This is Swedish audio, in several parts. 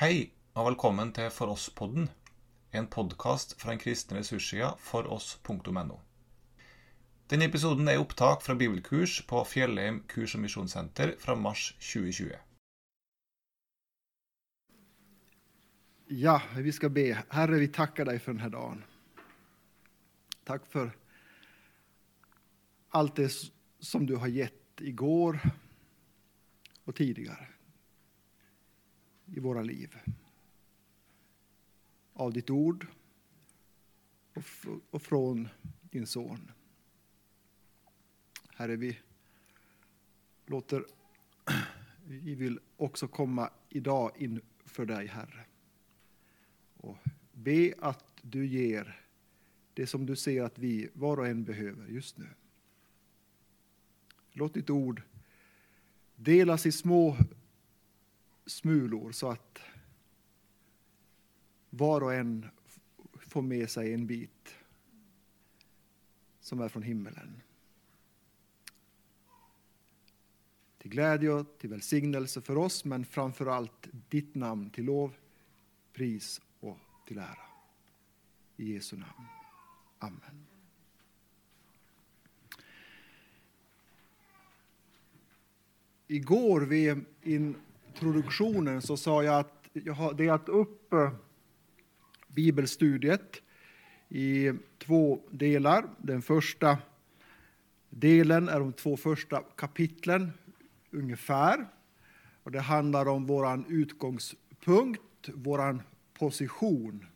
Hej och välkommen till For oss-podden, en podcast från den kristna resurssida foross.no. Denne episoden är upptag från bibelkurs på Fjellheim kurs- och missionscenter från mars 2020. Ja, vi ska be. Herre, vi tackar dig för den här dagen. Tack för allt det som du har gett igår och tidigare i våra liv. Av ditt ord och från din son. Herre, vi låter, vi vill också komma idag inför dig, Herre. Och be att du ger det som du ser att vi var och en behöver just nu. Låt ditt ord delas i små smulor så att var och en får med sig en bit som är från himmelen. Till glädje och till välsignelse för oss, men framför allt ditt namn till lov, pris och till ära. I Jesu namn. Amen. Igår vid introduktionen så sa jag att jag har delat upp eh, bibelstudiet i två delar. Den första delen är de två första kapitlen ungefär. Och det handlar om vår utgångspunkt, vår position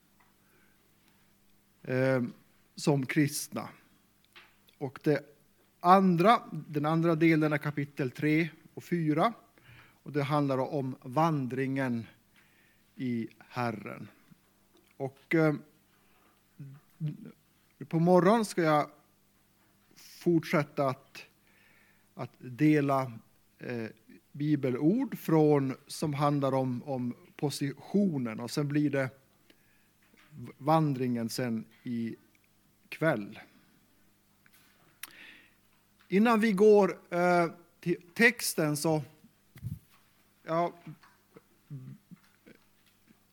eh, som kristna. Och det andra, den andra delen är kapitel 3 och 4. Och det handlar om vandringen i Herren. Och eh, på morgonen ska jag fortsätta att, att dela eh, bibelord från, som handlar om, om positionen och sen blir det vandringen sen i kväll. Innan vi går eh, till texten så jag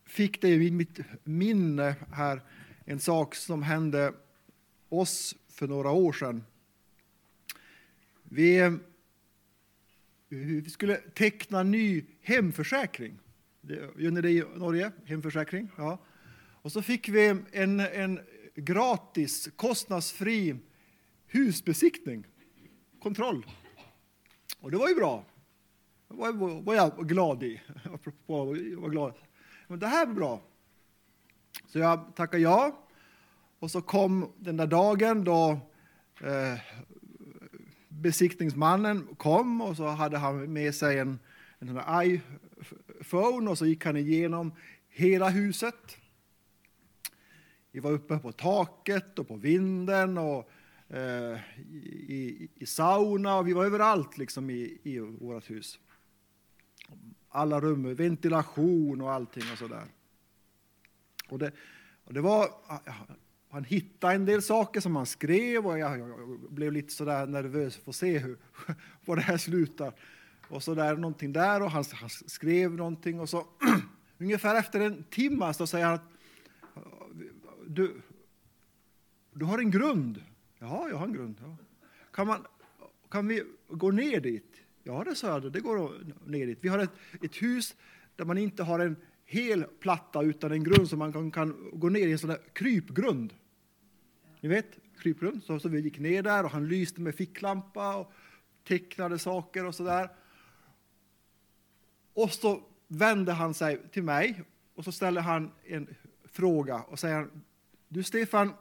fick det i mitt minne här en sak som hände oss för några år sedan. Vi, vi skulle teckna ny hemförsäkring. Gör ni det i Norge? Hemförsäkring? Ja. Och så fick vi en, en gratis, kostnadsfri husbesiktning, kontroll. Och det var ju bra. Det var, jag glad i. Apropå var glad. Men det här var bra. Så jag tackade ja. Och så kom den där dagen då eh, besiktningsmannen kom och så hade han med sig en, en iPhone och så gick han igenom hela huset. Vi var uppe på taket och på vinden och eh, i, i, sauna och vi var överallt liksom i, i vårt hus. Alla rum, ventilation och allting och sådär. Och det, och det var, han hittade en del saker som han skrev och jag, jag blev lite sådär nervös för att se hur, var det här slutar. Och så där, någonting där och han, han skrev någonting och så ungefär efter en timme så säger han att du, du har en grund. Ja, jag har en grund. Ja. Kan, man, kan vi gå ner dit? Ja, det sa jag, det går ner dit. Vi har ett, ett hus där man inte har en hel platta utan en grund som man kan, kan gå ner i en sån där krypgrund. Ni vet, krypgrund. Så, så vi gick ner där och han lyste med ficklampa och tecknade saker och så där. Och så vände han sig till mig och så ställde han en fråga och säger du Stefan,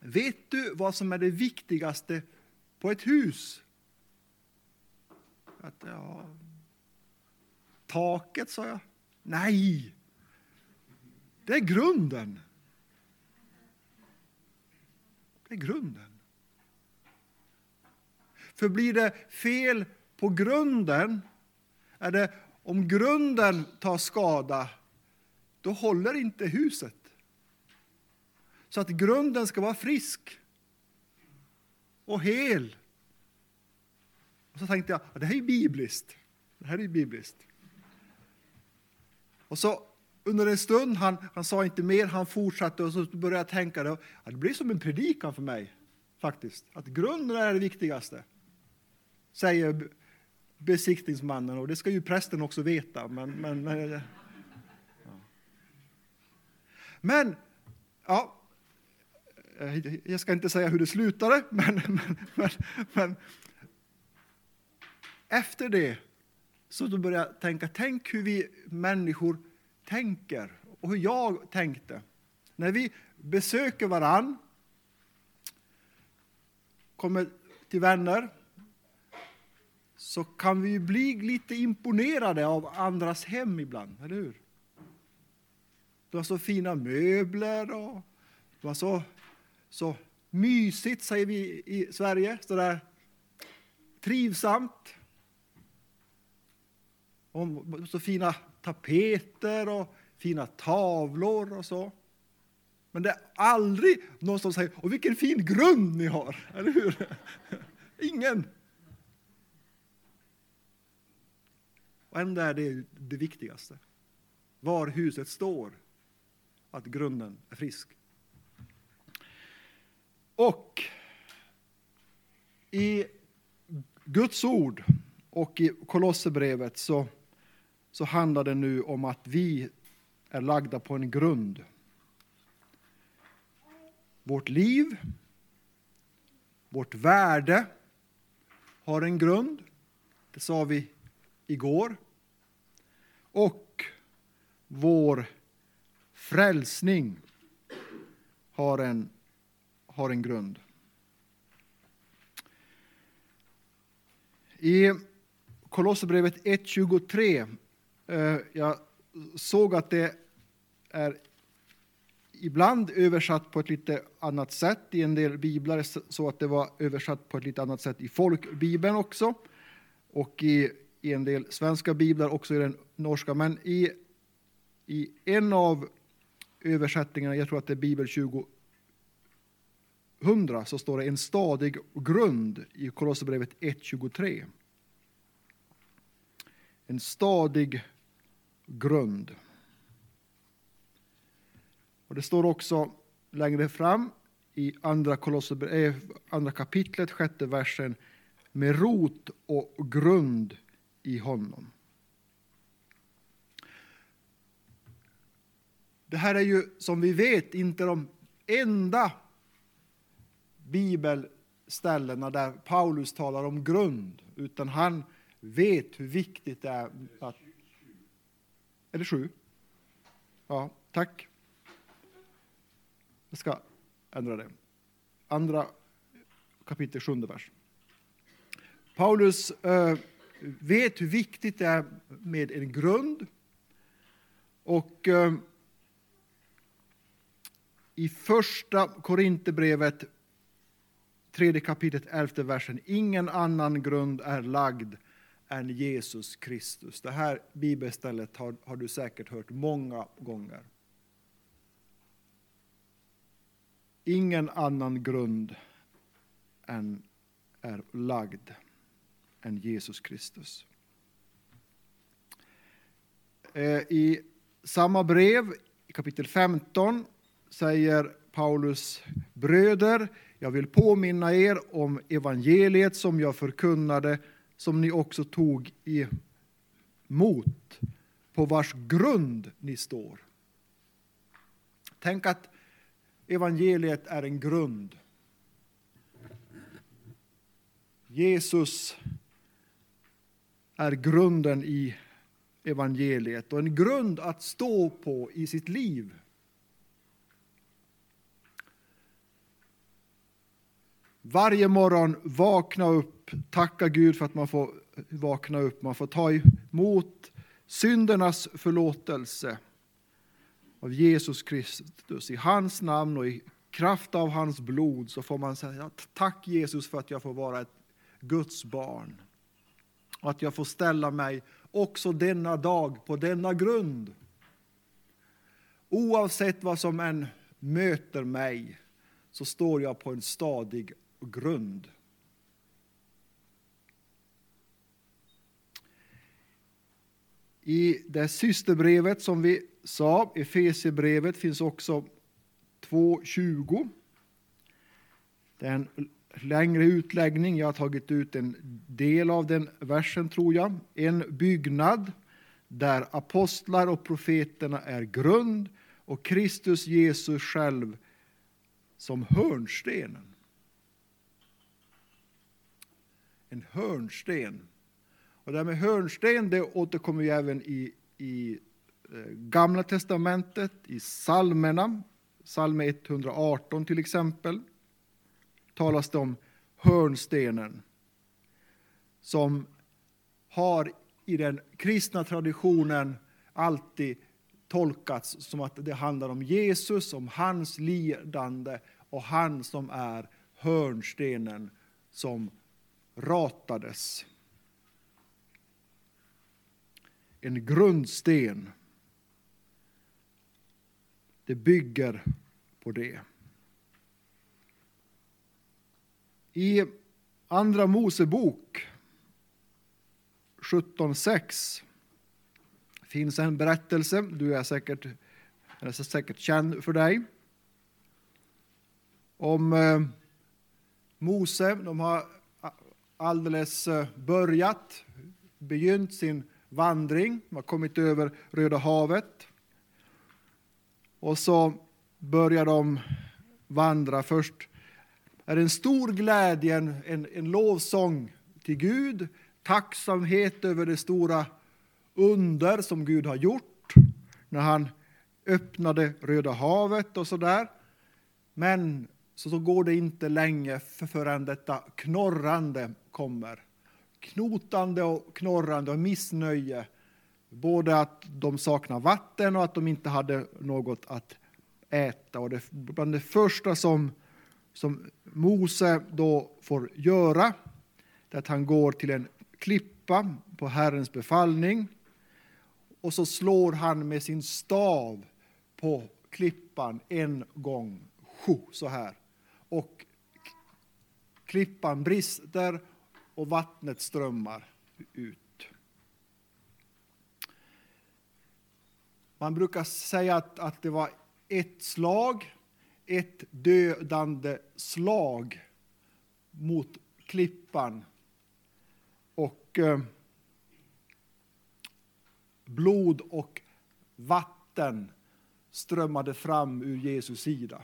vet du vad som är det viktigaste på ett hus? Att, ja, taket, sa jag. Nej, det är grunden. Det är grunden. För blir det fel på grunden, är det om grunden tar skada, då håller inte huset. Så att grunden ska vara frisk och hel. Och så tänkte jag, det här är bibliskt. Det här är bibliskt. Och så under en stund, han, han sa inte mer, han fortsatte och så började jag tänka, det, det blir som en predikan för mig faktiskt. Att grunden är det viktigaste, säger besiktningsmannen och det ska ju prästen också veta. Men, men, men, ja. men ja, eh, jag ska inte säga hur det slutade, men, men, men, men efter det så då började jag tänka, tänk hur vi människor tänker och hur jag tänkte. När vi besöker varann, kommer till vänner, så kan vi bli lite imponerade av andras hem ibland, eller hur? De har så fina möbler och de har så, så mysigt, säger vi i Sverige, så där trivsamt om så fina tapeter och fina tavlor och så. Men det är aldrig någon som säger och vilken fin grund ni har, eller hur? Ingen. Och ändå är det det viktigaste. Var huset står, att grunden är frisk. Och i Guds ord och i Kolosserbrevet så, så handlar det nu om att vi är lagda på en grund. Vårt liv, vårt värde har en grund. Det sa vi igår. Och vår frälsning har en, har en grund. I Kolosserbrevet 1.23, Eh, jag såg att det är ibland översatt på ett lite annat sätt. I en del biblar, så att det var översatt på ett lite annat sätt i folkbibeln också, och i, i en del svenska biblar, också i den norska. Men i, i en av översättningarna, jag tror att det är Bibel 2000, så står det en stadig grund i Kolosserbrevet 1.23 en stadig grund. Och det står också längre fram i andra, äh, andra kapitlet, sjätte versen, med rot och grund i honom. Det här är ju som vi vet inte de enda bibelställena där Paulus talar om grund, utan han vet hur viktigt det är att... Eller sju? Ja, tack. Jag ska ändra det. Andra kapitel, sjunde vers. Paulus äh, vet hur viktigt det är med en grund. Och äh, i första Korinthierbrevet, tredje kapitlet, elfte versen, ingen annan grund är lagd än Jesus Kristus. Det här bibelstället har, har du säkert hört många gånger. Ingen annan grund än är lagd än Jesus Kristus. Eh, I samma brev, kapitel 15, säger Paulus bröder, jag vill påminna er om evangeliet som jag förkunnade som ni också tog emot, på vars grund ni står. Tänk att evangeliet är en grund. Jesus är grunden i evangeliet och en grund att stå på i sitt liv. Varje morgon vakna upp, tacka Gud för att man får vakna upp, man får ta emot syndernas förlåtelse av Jesus Kristus. I hans namn och i kraft av hans blod så får man säga tack Jesus för att jag får vara ett Guds barn. Och att jag får ställa mig också denna dag på denna grund. Oavsett vad som än möter mig så står jag på en stadig grund. I det systerbrevet som vi sa, Efesierbrevet finns också 2.20. Det är en längre utläggning. Jag har tagit ut en del av den versen, tror jag. En byggnad där apostlar och profeterna är grund och Kristus Jesus själv som hörnstenen. En hörnsten. Och det här med hörnsten det återkommer ju även i, i eh, Gamla testamentet, i psalmerna. Psalm 118 till exempel talas det om hörnstenen som har i den kristna traditionen alltid tolkats som att det handlar om Jesus, om hans lidande och han som är hörnstenen som ratades. En grundsten. Det bygger på det. I Andra Mosebok 17.6 finns en berättelse, du är säkert, är säkert känd för dig, om eh, Mose. De har alldeles eh, börjat, begynt sin vandring, de har kommit över Röda havet. Och så börjar de vandra först är det en stor glädje, en, en, en lovsång till Gud, tacksamhet över det stora under som Gud har gjort när han öppnade Röda havet och så där. Men så, så går det inte länge förrän detta knorrande kommer. Knotande och knorrande och missnöje. Både att de saknar vatten och att de inte hade något att äta. Och det, bland det första som som Mose då får göra, är att han går till en klippa på Herrens befallning och så slår han med sin stav på klippan en gång, så här. Och klippan brister och vattnet strömmar ut. Man brukar säga att, att det var ett slag ett dödande slag mot klippan och eh, blod och vatten strömmade fram ur Jesu sida.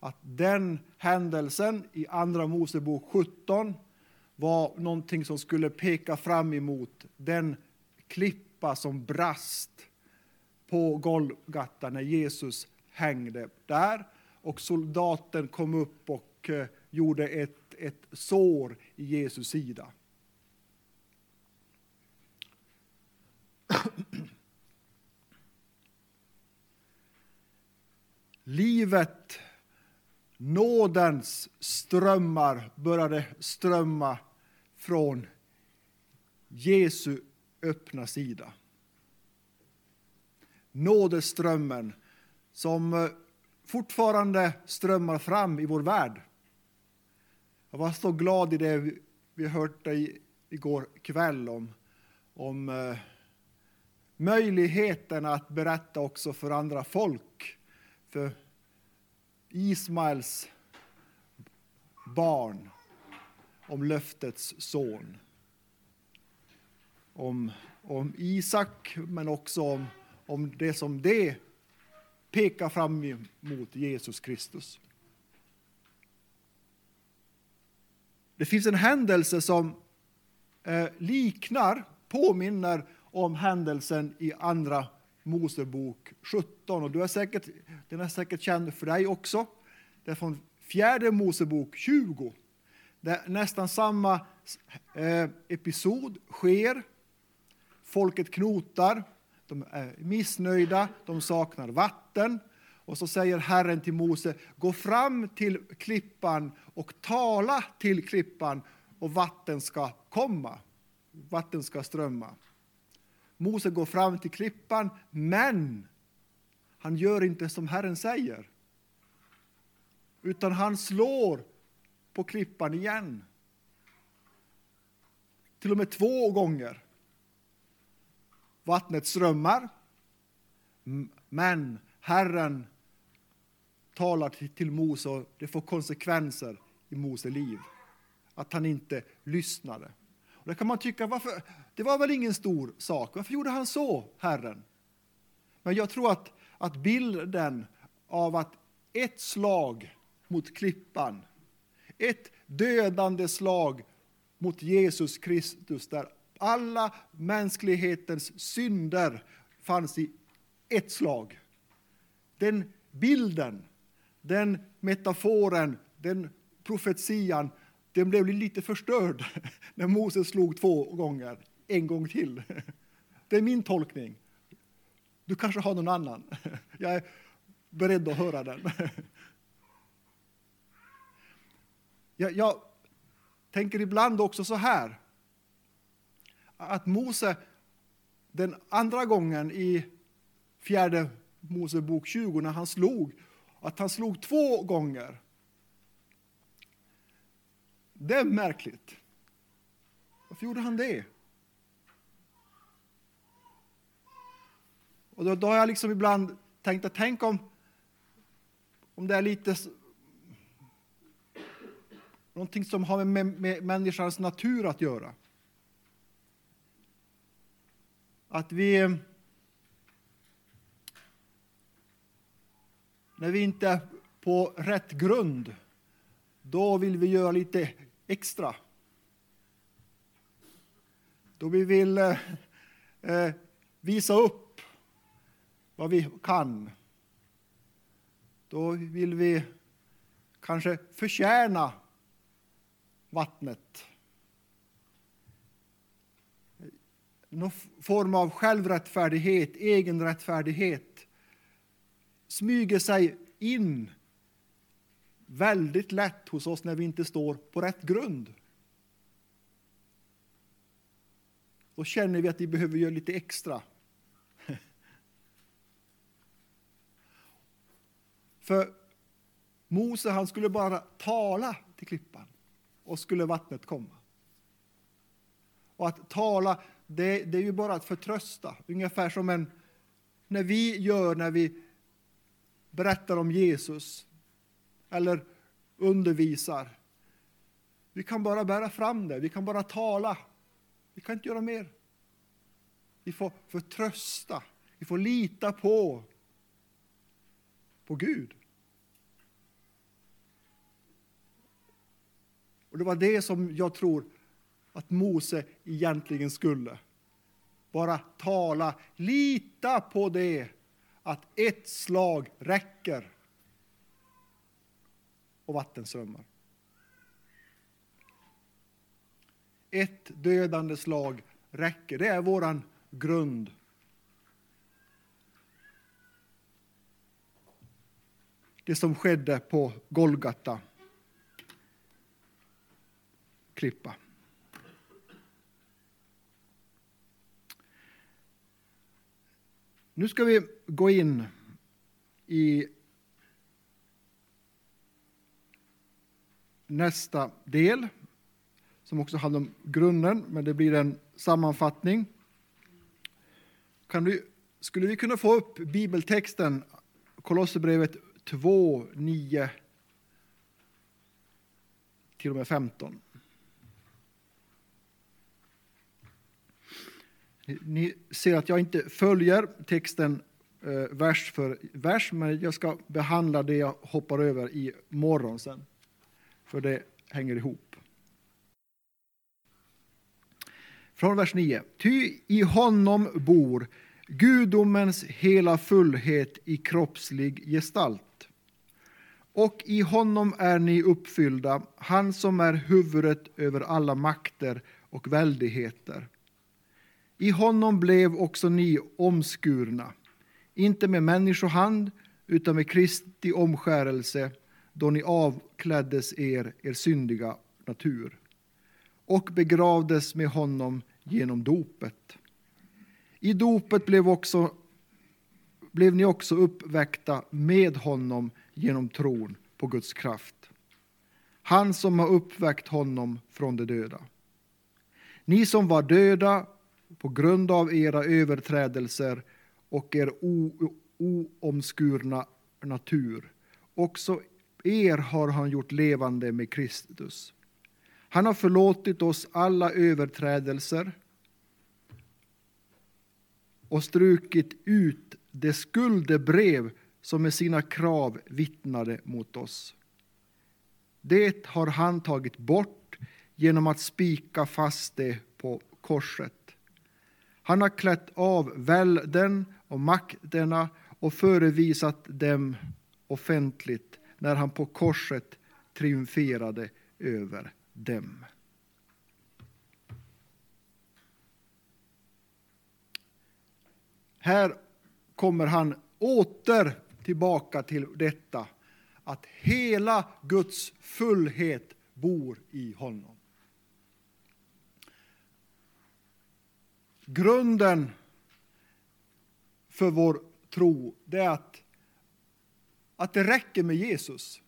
Att den händelsen i Andra Mosebok 17 var någonting som skulle peka fram emot den klippa som brast på Golgata när Jesus hängde där och soldaten kom upp och eh, gjorde ett, ett sår i Jesus sida. Livet, nådens strömmar började strömma från Jesu öppna sida. Nådeströmmen som eh, fortfarande strömmar fram i vår värld. Jag var så glad i det vi hörde igår kväll om, om eh, möjligheten att berätta också för andra folk, för Ismaels barn, om löftets son. Om, om Isak, men också om, om det som det pekar fram emot, Jesus Kristus. Det finns en händelse som eh, liknar, påminner om händelsen i Andra Mosebok 17. Och du är säkert, den är säkert känd för dig också. Det är från Fjärde Mosebok 20. Där nästan samma eh, episod sker. Folket knotar, de är missnöjda, de saknar vatten. Och så säger Herren till Mose, gå fram till klippan och tala till klippan och vatten ska komma. Vatten ska strömma. Mose går fram till klippan, men han gör inte som Herren säger. Utan han slår på klippan igen. Till och med två gånger. Vattnet strömmar, Men Herren talar till Mose och det får konsekvenser i Mose liv. Att han inte lyssnade. Och kan man tycka, varför? det var väl ingen stor sak. Varför gjorde han så, Herren? Men jag tror att, att bilden av att ett slag mot klippan, ett dödande slag mot Jesus Kristus, där alla mänsklighetens synder fanns i ett slag. Den bilden, den metaforen, den profetian, den blev lite förstörd när Moses slog två gånger, en gång till. Det är min tolkning. Du kanske har någon annan. Jag är beredd att höra den. Jag, jag tänker ibland också så här, att Mose den andra gången i fjärde Mosebok 20 när han slog, att han slog två gånger. Det är märkligt. Varför gjorde han det? Och då, då har jag liksom ibland tänkt att tänk om, om det är lite någonting som har med, med, med människans natur att göra. Att vi när vi inte är på rätt grund, då vill vi göra lite extra. Då vi vill eh, eh, visa upp vad vi kan. Då vill vi kanske förtjäna vattnet. Någon form av självrättfärdighet, egenrättfärdighet smyger sig in väldigt lätt hos oss när vi inte står på rätt grund. Då känner vi att vi behöver göra lite extra. För Mose han skulle bara tala till klippan och skulle vattnet komma. Och att tala, det, det är ju bara att förtrösta. Ungefär som en, när vi gör när vi berättar om Jesus eller undervisar. Vi kan bara bära fram det, vi kan bara tala. Vi kan inte göra mer. Vi får förtrösta, vi får lita på, på Gud. Och Det var det som jag tror att Mose egentligen skulle. Bara tala, lita på det att ett slag räcker och vattenströmmar. Ett dödande slag räcker. Det är våran grund. Det som skedde på Golgata klippa. Nu ska vi gå in i nästa del som också handlar om grunden, men det blir en sammanfattning. Kan skulle vi kunna få upp bibeltexten Kolosserbrevet 2, 9 till och med 15? Ni ser att jag inte följer texten eh, vers för vers, men jag ska behandla det jag hoppar över i morgon sen. För det hänger ihop. Från vers 9. Ty i honom bor gudomens hela fullhet i kroppslig gestalt. Och i honom är ni uppfyllda, han som är huvudet över alla makter och väldigheter i honom blev också ni omskurna, inte med människohand, utan med Kristi omskärelse, då ni avkläddes er, er syndiga natur, och begravdes med honom genom dopet. I dopet blev, också, blev ni också uppväckta med honom genom tron på Guds kraft. Han som har uppväckt honom från de döda. Ni som var döda på grund av era överträdelser och er oomskurna natur. Också er har han gjort levande med Kristus. Han har förlåtit oss alla överträdelser och strukit ut det skuldebrev som med sina krav vittnade mot oss. Det har han tagit bort genom att spika fast det på korset. Han har klätt av välden och makterna och förevisat dem offentligt när han på korset triumferade över dem. Här kommer han åter tillbaka till detta att hela Guds fullhet bor i honom. Grunden för vår tro är att, att det räcker med Jesus.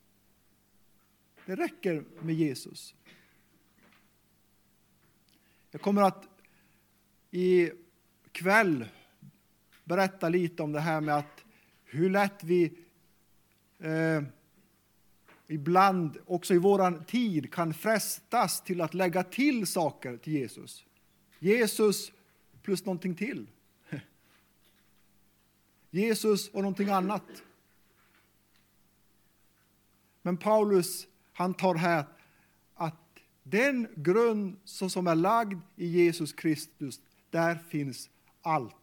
Det räcker med Jesus. Jag kommer att i kväll berätta lite om det här med att hur lätt vi eh, ibland också i vår tid kan frestas till att lägga till saker till Jesus. Jesus plus någonting till. Jesus och någonting annat. Men Paulus han tar här att den grund som är lagd i Jesus Kristus, där finns allt.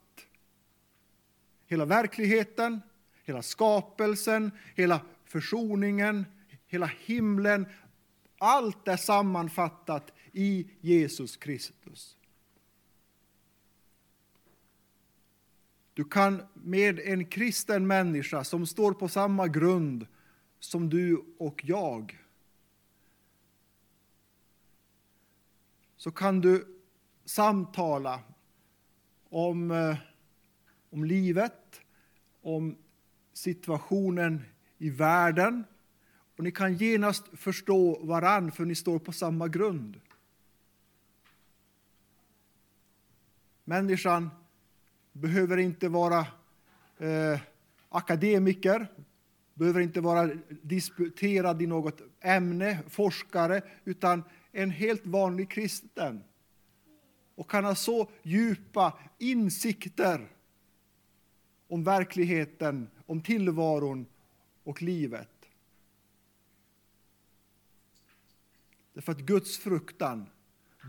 Hela verkligheten, hela skapelsen, hela försoningen, hela himlen. Allt är sammanfattat i Jesus Kristus. Du kan med en kristen människa som står på samma grund som du och jag så kan du samtala om, eh, om livet, om situationen i världen och ni kan genast förstå varann för ni står på samma grund. Människan behöver inte vara eh, akademiker, behöver inte vara disputerad i något ämne, forskare, utan en helt vanlig kristen och kan ha så djupa insikter om verkligheten, om tillvaron och livet. Därför att Guds fruktan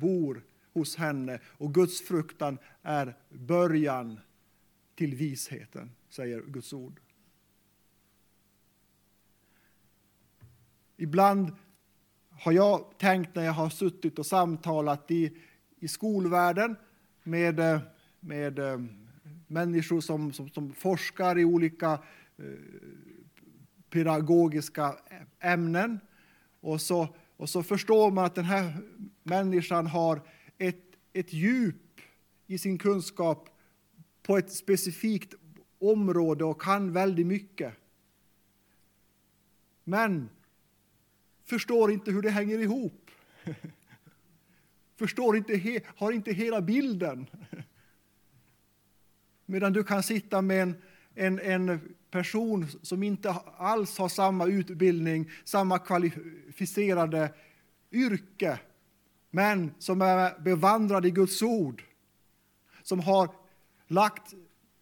bor hos henne och Guds fruktan är början till visheten, säger Guds ord. Ibland har jag tänkt när jag har suttit och samtalat i, i skolvärlden med, eh, med eh, människor som, som, som forskar i olika eh, pedagogiska ämnen. Och så, och så förstår man att den här människan har ett, ett djup i sin kunskap på ett specifikt område och kan väldigt mycket. Men förstår inte hur det hänger ihop. Förstår inte, har inte hela bilden. Medan du kan sitta med en, en, en person som inte alls har samma utbildning, samma kvalificerade yrke, men som är bevandrad i Guds ord, som har lagt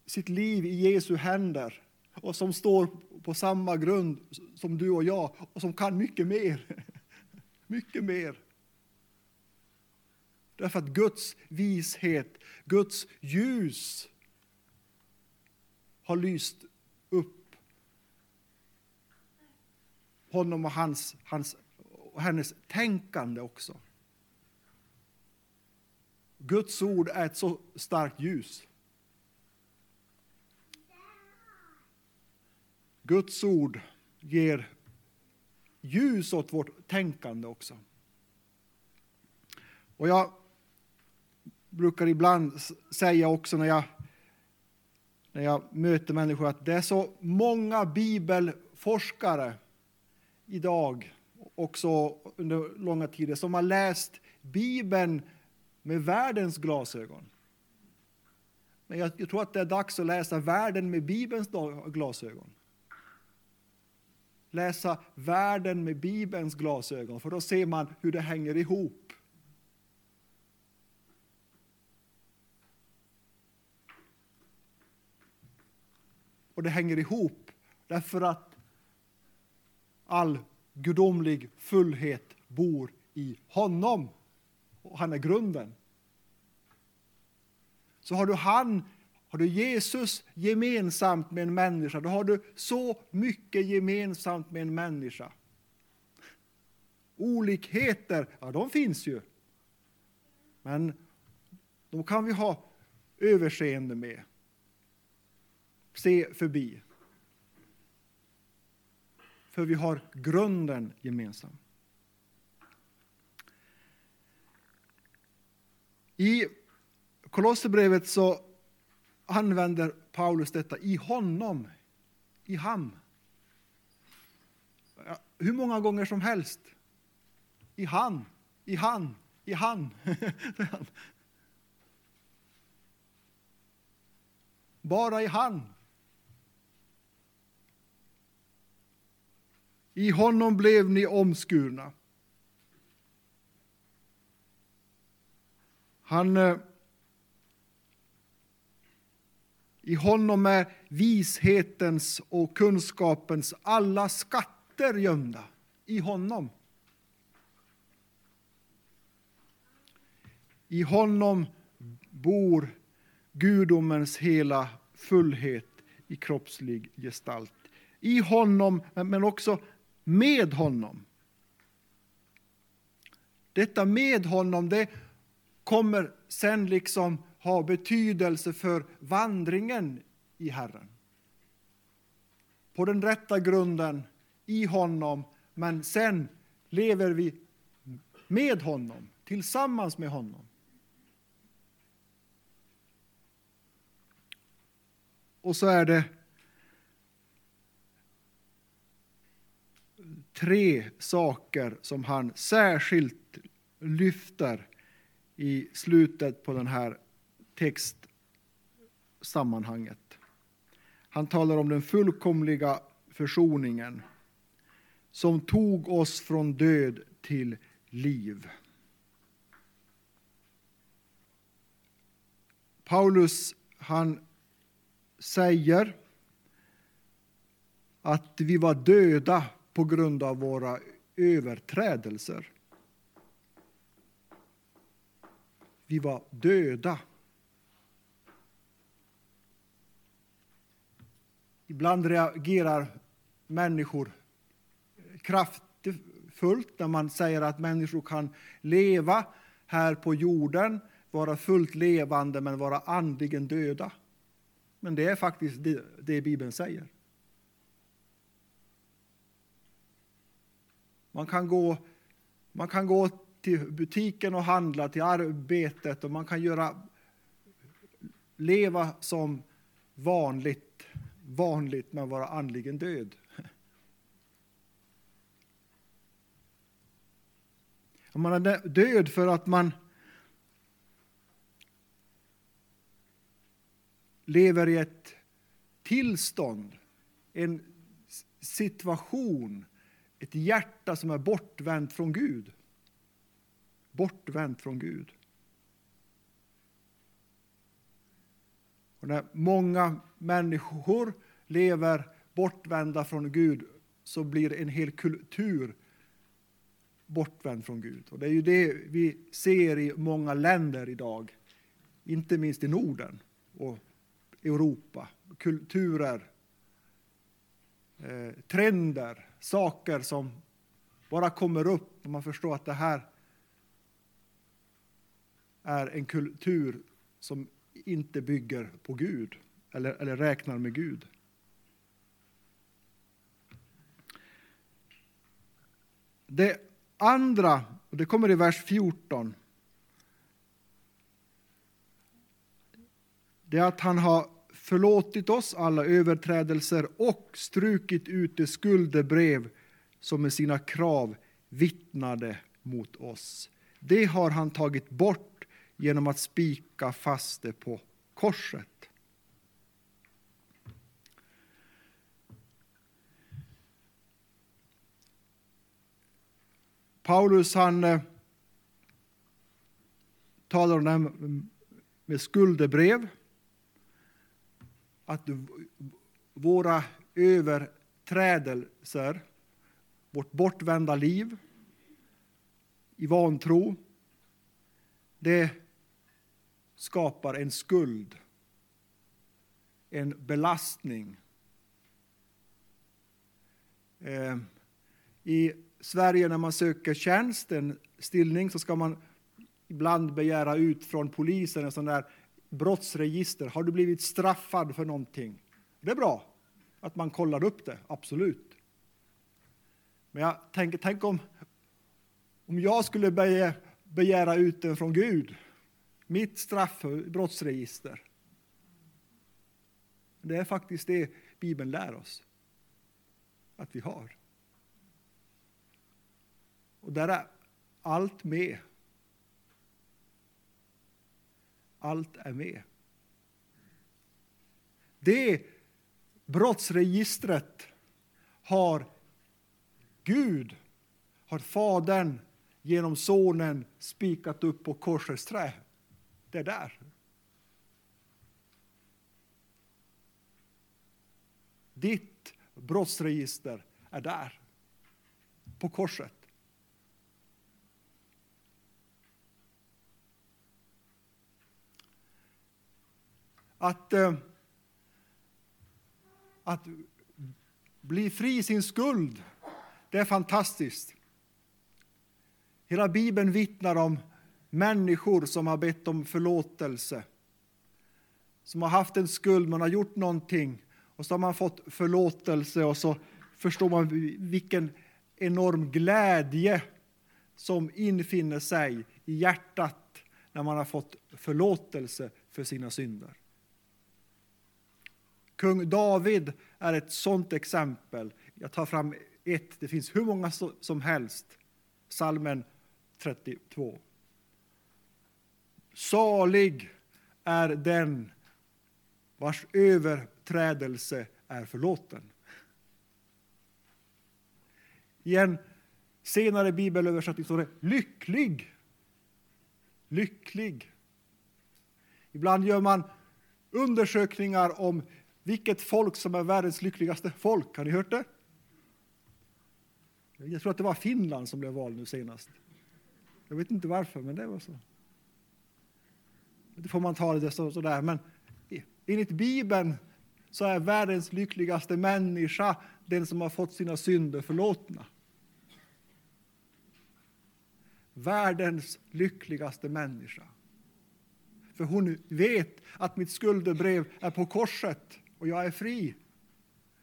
sitt liv i Jesu händer och som står på samma grund som du och jag och som kan mycket mer. Mycket mer. Därför att Guds vishet, Guds ljus har lyst upp honom och hans, hans, och hennes tänkande också. Guds ord är ett så starkt ljus. Guds ord ger ljus åt vårt tänkande också. Och jag brukar ibland säga också när jag, när jag möter människor att det är så många bibelforskare idag, också under långa tider, som har läst Bibeln med världens glasögon. Men jag, jag tror att det är dags att läsa världen med Bibelns glasögon. Läsa världen med Bibelns glasögon, för då ser man hur det hänger ihop. Och det hänger ihop därför att all gudomlig fullhet bor i honom. Och han är grunden. Så har du han, har du Jesus gemensamt med en människa, då har du så mycket gemensamt med en människa. Olikheter, ja de finns ju. Men de kan vi ha överseende med. Se förbi. För vi har grunden gemensam. I Kolosserbrevet så använder Paulus detta i honom, i ham. Hur många gånger som helst. I han, i han, i han. Bara i han. I honom blev ni omskurna. Han eh, i honom är vishetens och kunskapens alla skatter gömda. I honom. I honom bor gudomens hela fullhet i kroppslig gestalt. I honom, men också med honom. Detta med honom, det kommer sen liksom ha betydelse för vandringen i Herren. På den rätta grunden, i honom, men sen lever vi med honom, tillsammans med honom. Och så är det tre saker som han särskilt lyfter i slutet på den här textsammanhanget. Han talar om den fullkomliga försoningen som tog oss från död till liv. Paulus han säger att vi var döda på grund av våra överträdelser. Vi var döda. Ibland reagerar människor kraftfullt när man säger att människor kan leva här på jorden, vara fullt levande men vara andligen döda. Men det är faktiskt det, det Bibeln säger. Man kan, gå, man kan gå till butiken och handla, till arbetet och man kan göra, leva som vanligt vanligt med att vara andligen död. Man är död för att man lever i ett tillstånd, en situation, ett hjärta som är bortvänt från Gud. Bortvänt från Gud. Och när många människor lever bortvända från Gud så blir en hel kultur bortvänd från Gud. Och det är ju det vi ser i många länder idag, inte minst i Norden och Europa. Kulturer, eh, trender, saker som bara kommer upp och man förstår att det här är en kultur som inte bygger på Gud eller, eller räknar med Gud. Det andra, och det kommer i vers 14, det är att han har förlåtit oss alla överträdelser och strukit ut det skuldebrev som med sina krav vittnade mot oss. Det har han tagit bort genom att spika fast det på korset. Paulus han eh, talar om det här med skuldebrev. Att våra överträdelser, vårt bortvända liv i vantro, det skapar en skuld, en belastning. Eh, I Sverige när man söker tjänsten, stillning, så ska man ibland begära ut från polisen en sån där brottsregister. Har du blivit straffad för någonting? Det är bra att man kollar upp det, absolut. Men jag tänker, tänk om, om jag skulle begära ut den från Gud, mitt straffbrottsregister. Det är faktiskt det Bibeln lär oss att vi har. Och där är allt med. Allt är med. Det brottsregistret har Gud, har Fadern genom Sonen spikat upp på korsets trä. Det är där. Ditt brottsregister är där, på korset. Att, eh, att bli fri sin skuld, det är fantastiskt. Hela Bibeln vittnar om människor som har bett om förlåtelse. Som har haft en skuld, man har gjort någonting och så har man fått förlåtelse och så förstår man vilken enorm glädje som infinner sig i hjärtat när man har fått förlåtelse för sina synder. Kung David är ett sådant exempel. Jag tar fram ett, det finns hur många som helst. Salmen 32. Salig är den vars överträdelse är förlåten. I en senare bibelöversättning står det lycklig. Lycklig. Ibland gör man undersökningar om vilket folk som är världens lyckligaste folk. Har ni hört det? Jag tror att det var Finland som blev vald nu senast. Jag vet inte varför, men det var så. Det får man ta det så, sådär. Men enligt Bibeln så är världens lyckligaste människa den som har fått sina synder förlåtna. Världens lyckligaste människa. För hon vet att mitt skuldebrev är på korset och jag är fri.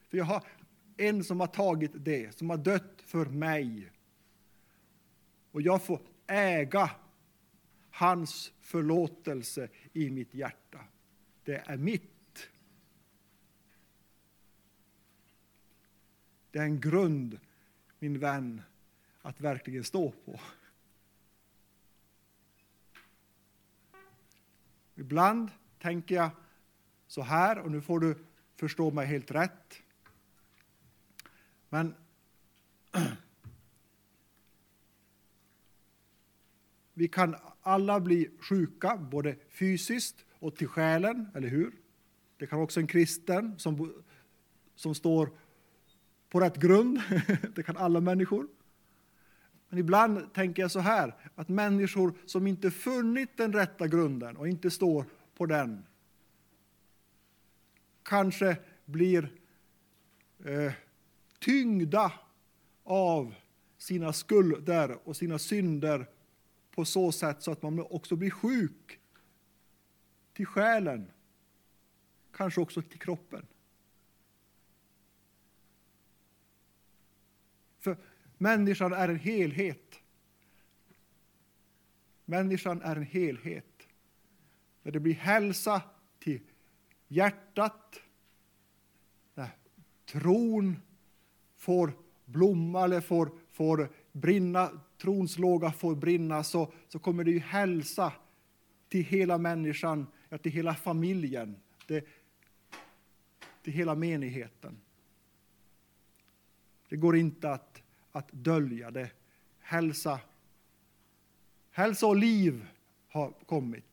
För jag har en som har tagit det, som har dött för mig. Och jag får äga hans förlåtelse i mitt hjärta. Det är mitt. Det är en grund, min vän, att verkligen stå på. Ibland tänker jag så här, och nu får du förstå mig helt rätt. Men vi kan alla bli sjuka, både fysiskt och till själen, eller hur? Det kan också en kristen som, som står på rätt grund. Det kan alla människor. Men ibland tänker jag så här, att människor som inte funnit den rätta grunden och inte står på den, kanske blir eh, tyngda av sina skulder och sina synder på så sätt så att man också blir sjuk till själen, kanske också till kroppen. För människan är en helhet. Människan är en helhet. När det blir hälsa till hjärtat, när tron får blomma eller får, får brinna, trons låga får brinna, så, så kommer det ju hälsa till hela människan. till hela familjen, det, till hela menigheten. Det går inte att, att dölja det. Hälsa, hälsa och liv har kommit.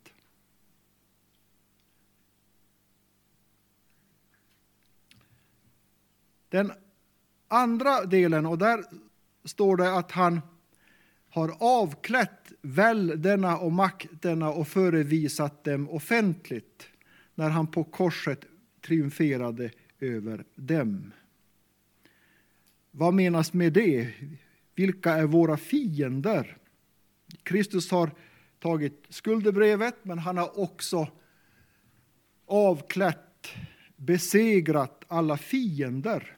Den andra delen, och där står det att han har avklätt välderna och makterna och förevisat dem offentligt när han på korset triumferade över dem. Vad menas med det? Vilka är våra fiender? Kristus har tagit skuldebrevet, men han har också avklätt, besegrat alla fiender.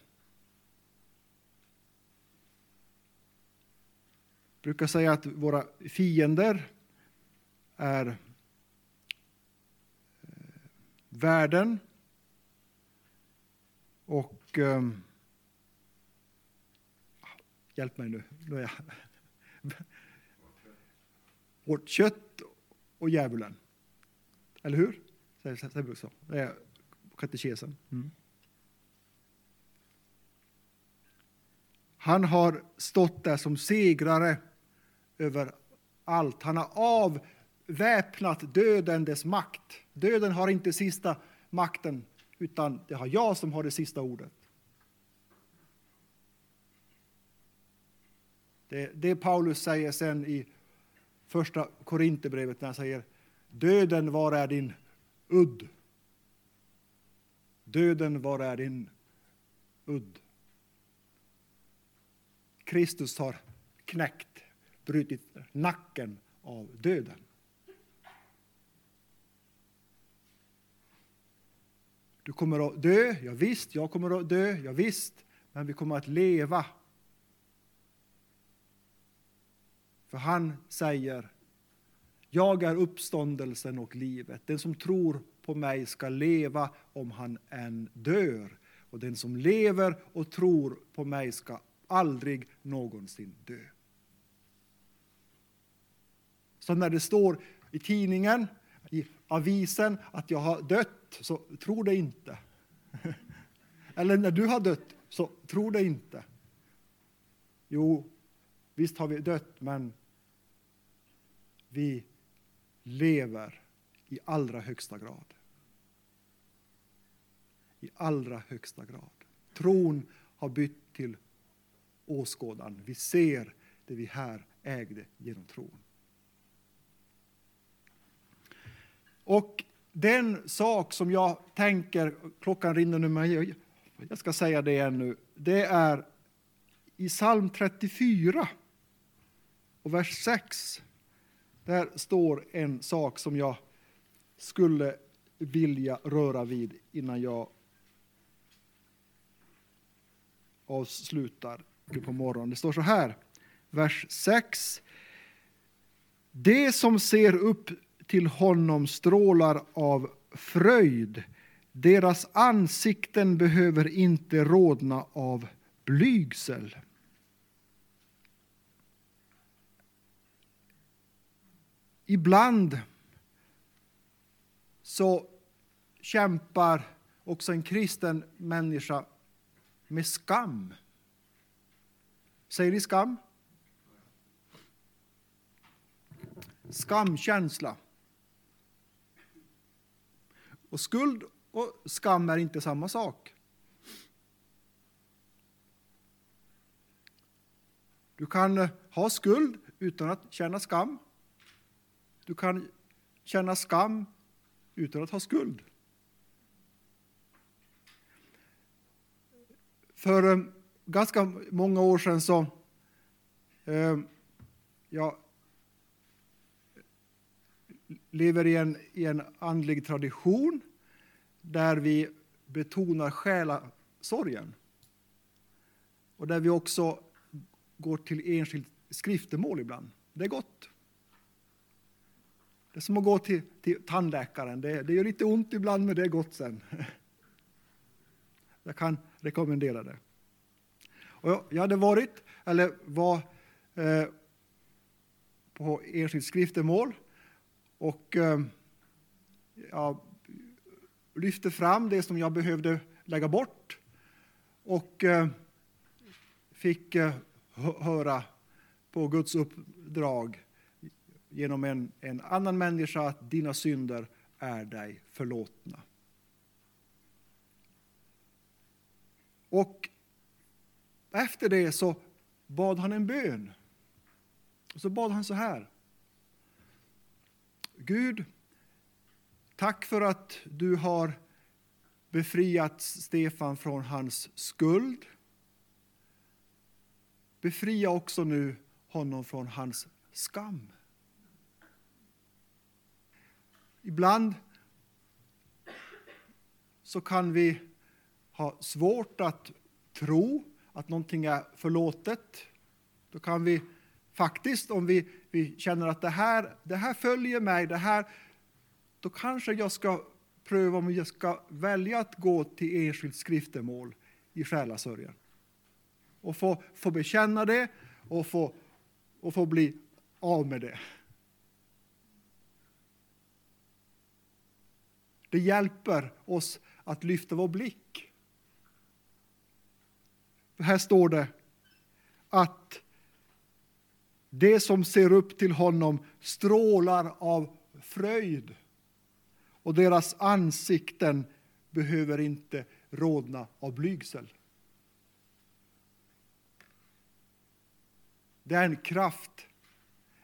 Brukar säga att våra fiender är eh, världen och um, Hjälp mig nu. nu är jag. Vårt kött och djävulen. Eller hur? Säger vi så. Det är katekesen. Mm. Han har stått där som segrare över allt. Han har avväpnat döden dess makt. Döden har inte sista makten, utan det har jag som har det sista ordet. Det, det Paulus säger sen i första Korinthierbrevet när han säger Döden, var är din udd? Döden, var är din udd? Kristus har knäckt, brutit nacken av döden. Du kommer att dö, ja visst, jag kommer att dö, ja visst, men vi kommer att leva För han säger, jag är uppståndelsen och livet. Den som tror på mig ska leva om han än dör. Och den som lever och tror på mig ska aldrig någonsin dö. Så när det står i tidningen, i avisen, att jag har dött, så tro det inte. Eller när du har dött, så tro det inte. Jo, visst har vi dött, men vi lever i allra högsta grad. I allra högsta grad. Tron har bytt till åskådan. Vi ser det vi här ägde genom tron. Och den sak som jag tänker, klockan rinner nu, men jag ska säga det igen nu. det är i psalm 34 och vers 6 där står en sak som jag skulle vilja röra vid innan jag avslutar på morgonen. Det står så här, vers 6. Det som ser upp till honom strålar av fröjd. Deras ansikten behöver inte rodna av blygsel. Ibland så kämpar också en kristen människa med skam. Säger ni skam? Skamkänsla. Och skuld och skam är inte samma sak. Du kan eh, ha skuld utan att känna skam. Du kan känna skam utan att ha skuld. För eh, ganska många år sedan så eh, jag lever i en, i en andlig tradition där vi betonar själasorgen. Och där vi också går till enskilt skriftemål ibland. Det är gott. Det är som att gå till, till tandläkaren. Det, det gör lite ont ibland, men det är gott sen. Jag kan rekommendera det. Och jag hade varit, eller var eh, på enskilt skriftemål och eh, ja, jag lyfte fram det som jag behövde lägga bort och eh, fick eh, höra på Guds uppdrag genom en, en annan människa att dina synder är dig förlåtna. Och efter det så bad han en bön. Och så bad han så här. Gud, tack för att du har befriat Stefan från hans skuld. Befria också nu honom från hans skam. Ibland så kan vi ha svårt att tro att någonting är förlåtet. Då kan vi faktiskt, om vi, vi känner att det här, det här följer mig, det här, då kanske jag ska pröva om jag ska välja att gå till enskilt skriftemål i själasörjan. Och få, få bekänna det och få, och få bli av med det. Det hjälper oss att lyfta vår blick. Här står det att det som ser upp till honom strålar av fröjd och deras ansikten behöver inte rodna av blygsel. Det är en kraft,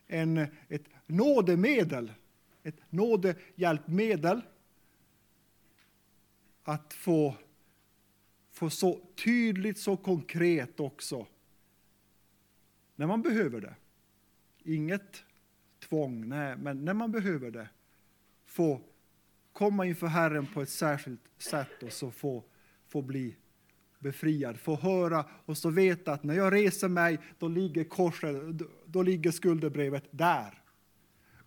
en, ett nådemedel, ett nådehjälpmedel att få, få så tydligt, så konkret också när man behöver det. Inget tvång, nej, men när man behöver det få komma inför Herren på ett särskilt sätt och så få, få bli befriad, få höra och så veta att när jag reser mig, då ligger korset, då ligger skuldebrevet där.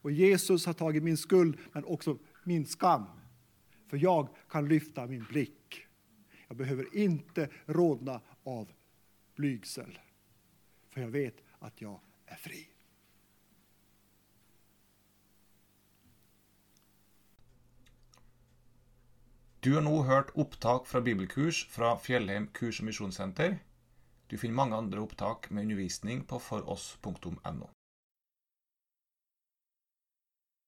Och Jesus har tagit min skuld, men också min skam. För jag kan lyfta min blick. Jag behöver inte rodna av blygsel. För jag vet att jag är fri. Du har nå hørt opptak fra bibelkurs fra Fjellheim kurs- og misjonssenter. Du finner mange andre opptak med undervisning på foross.no.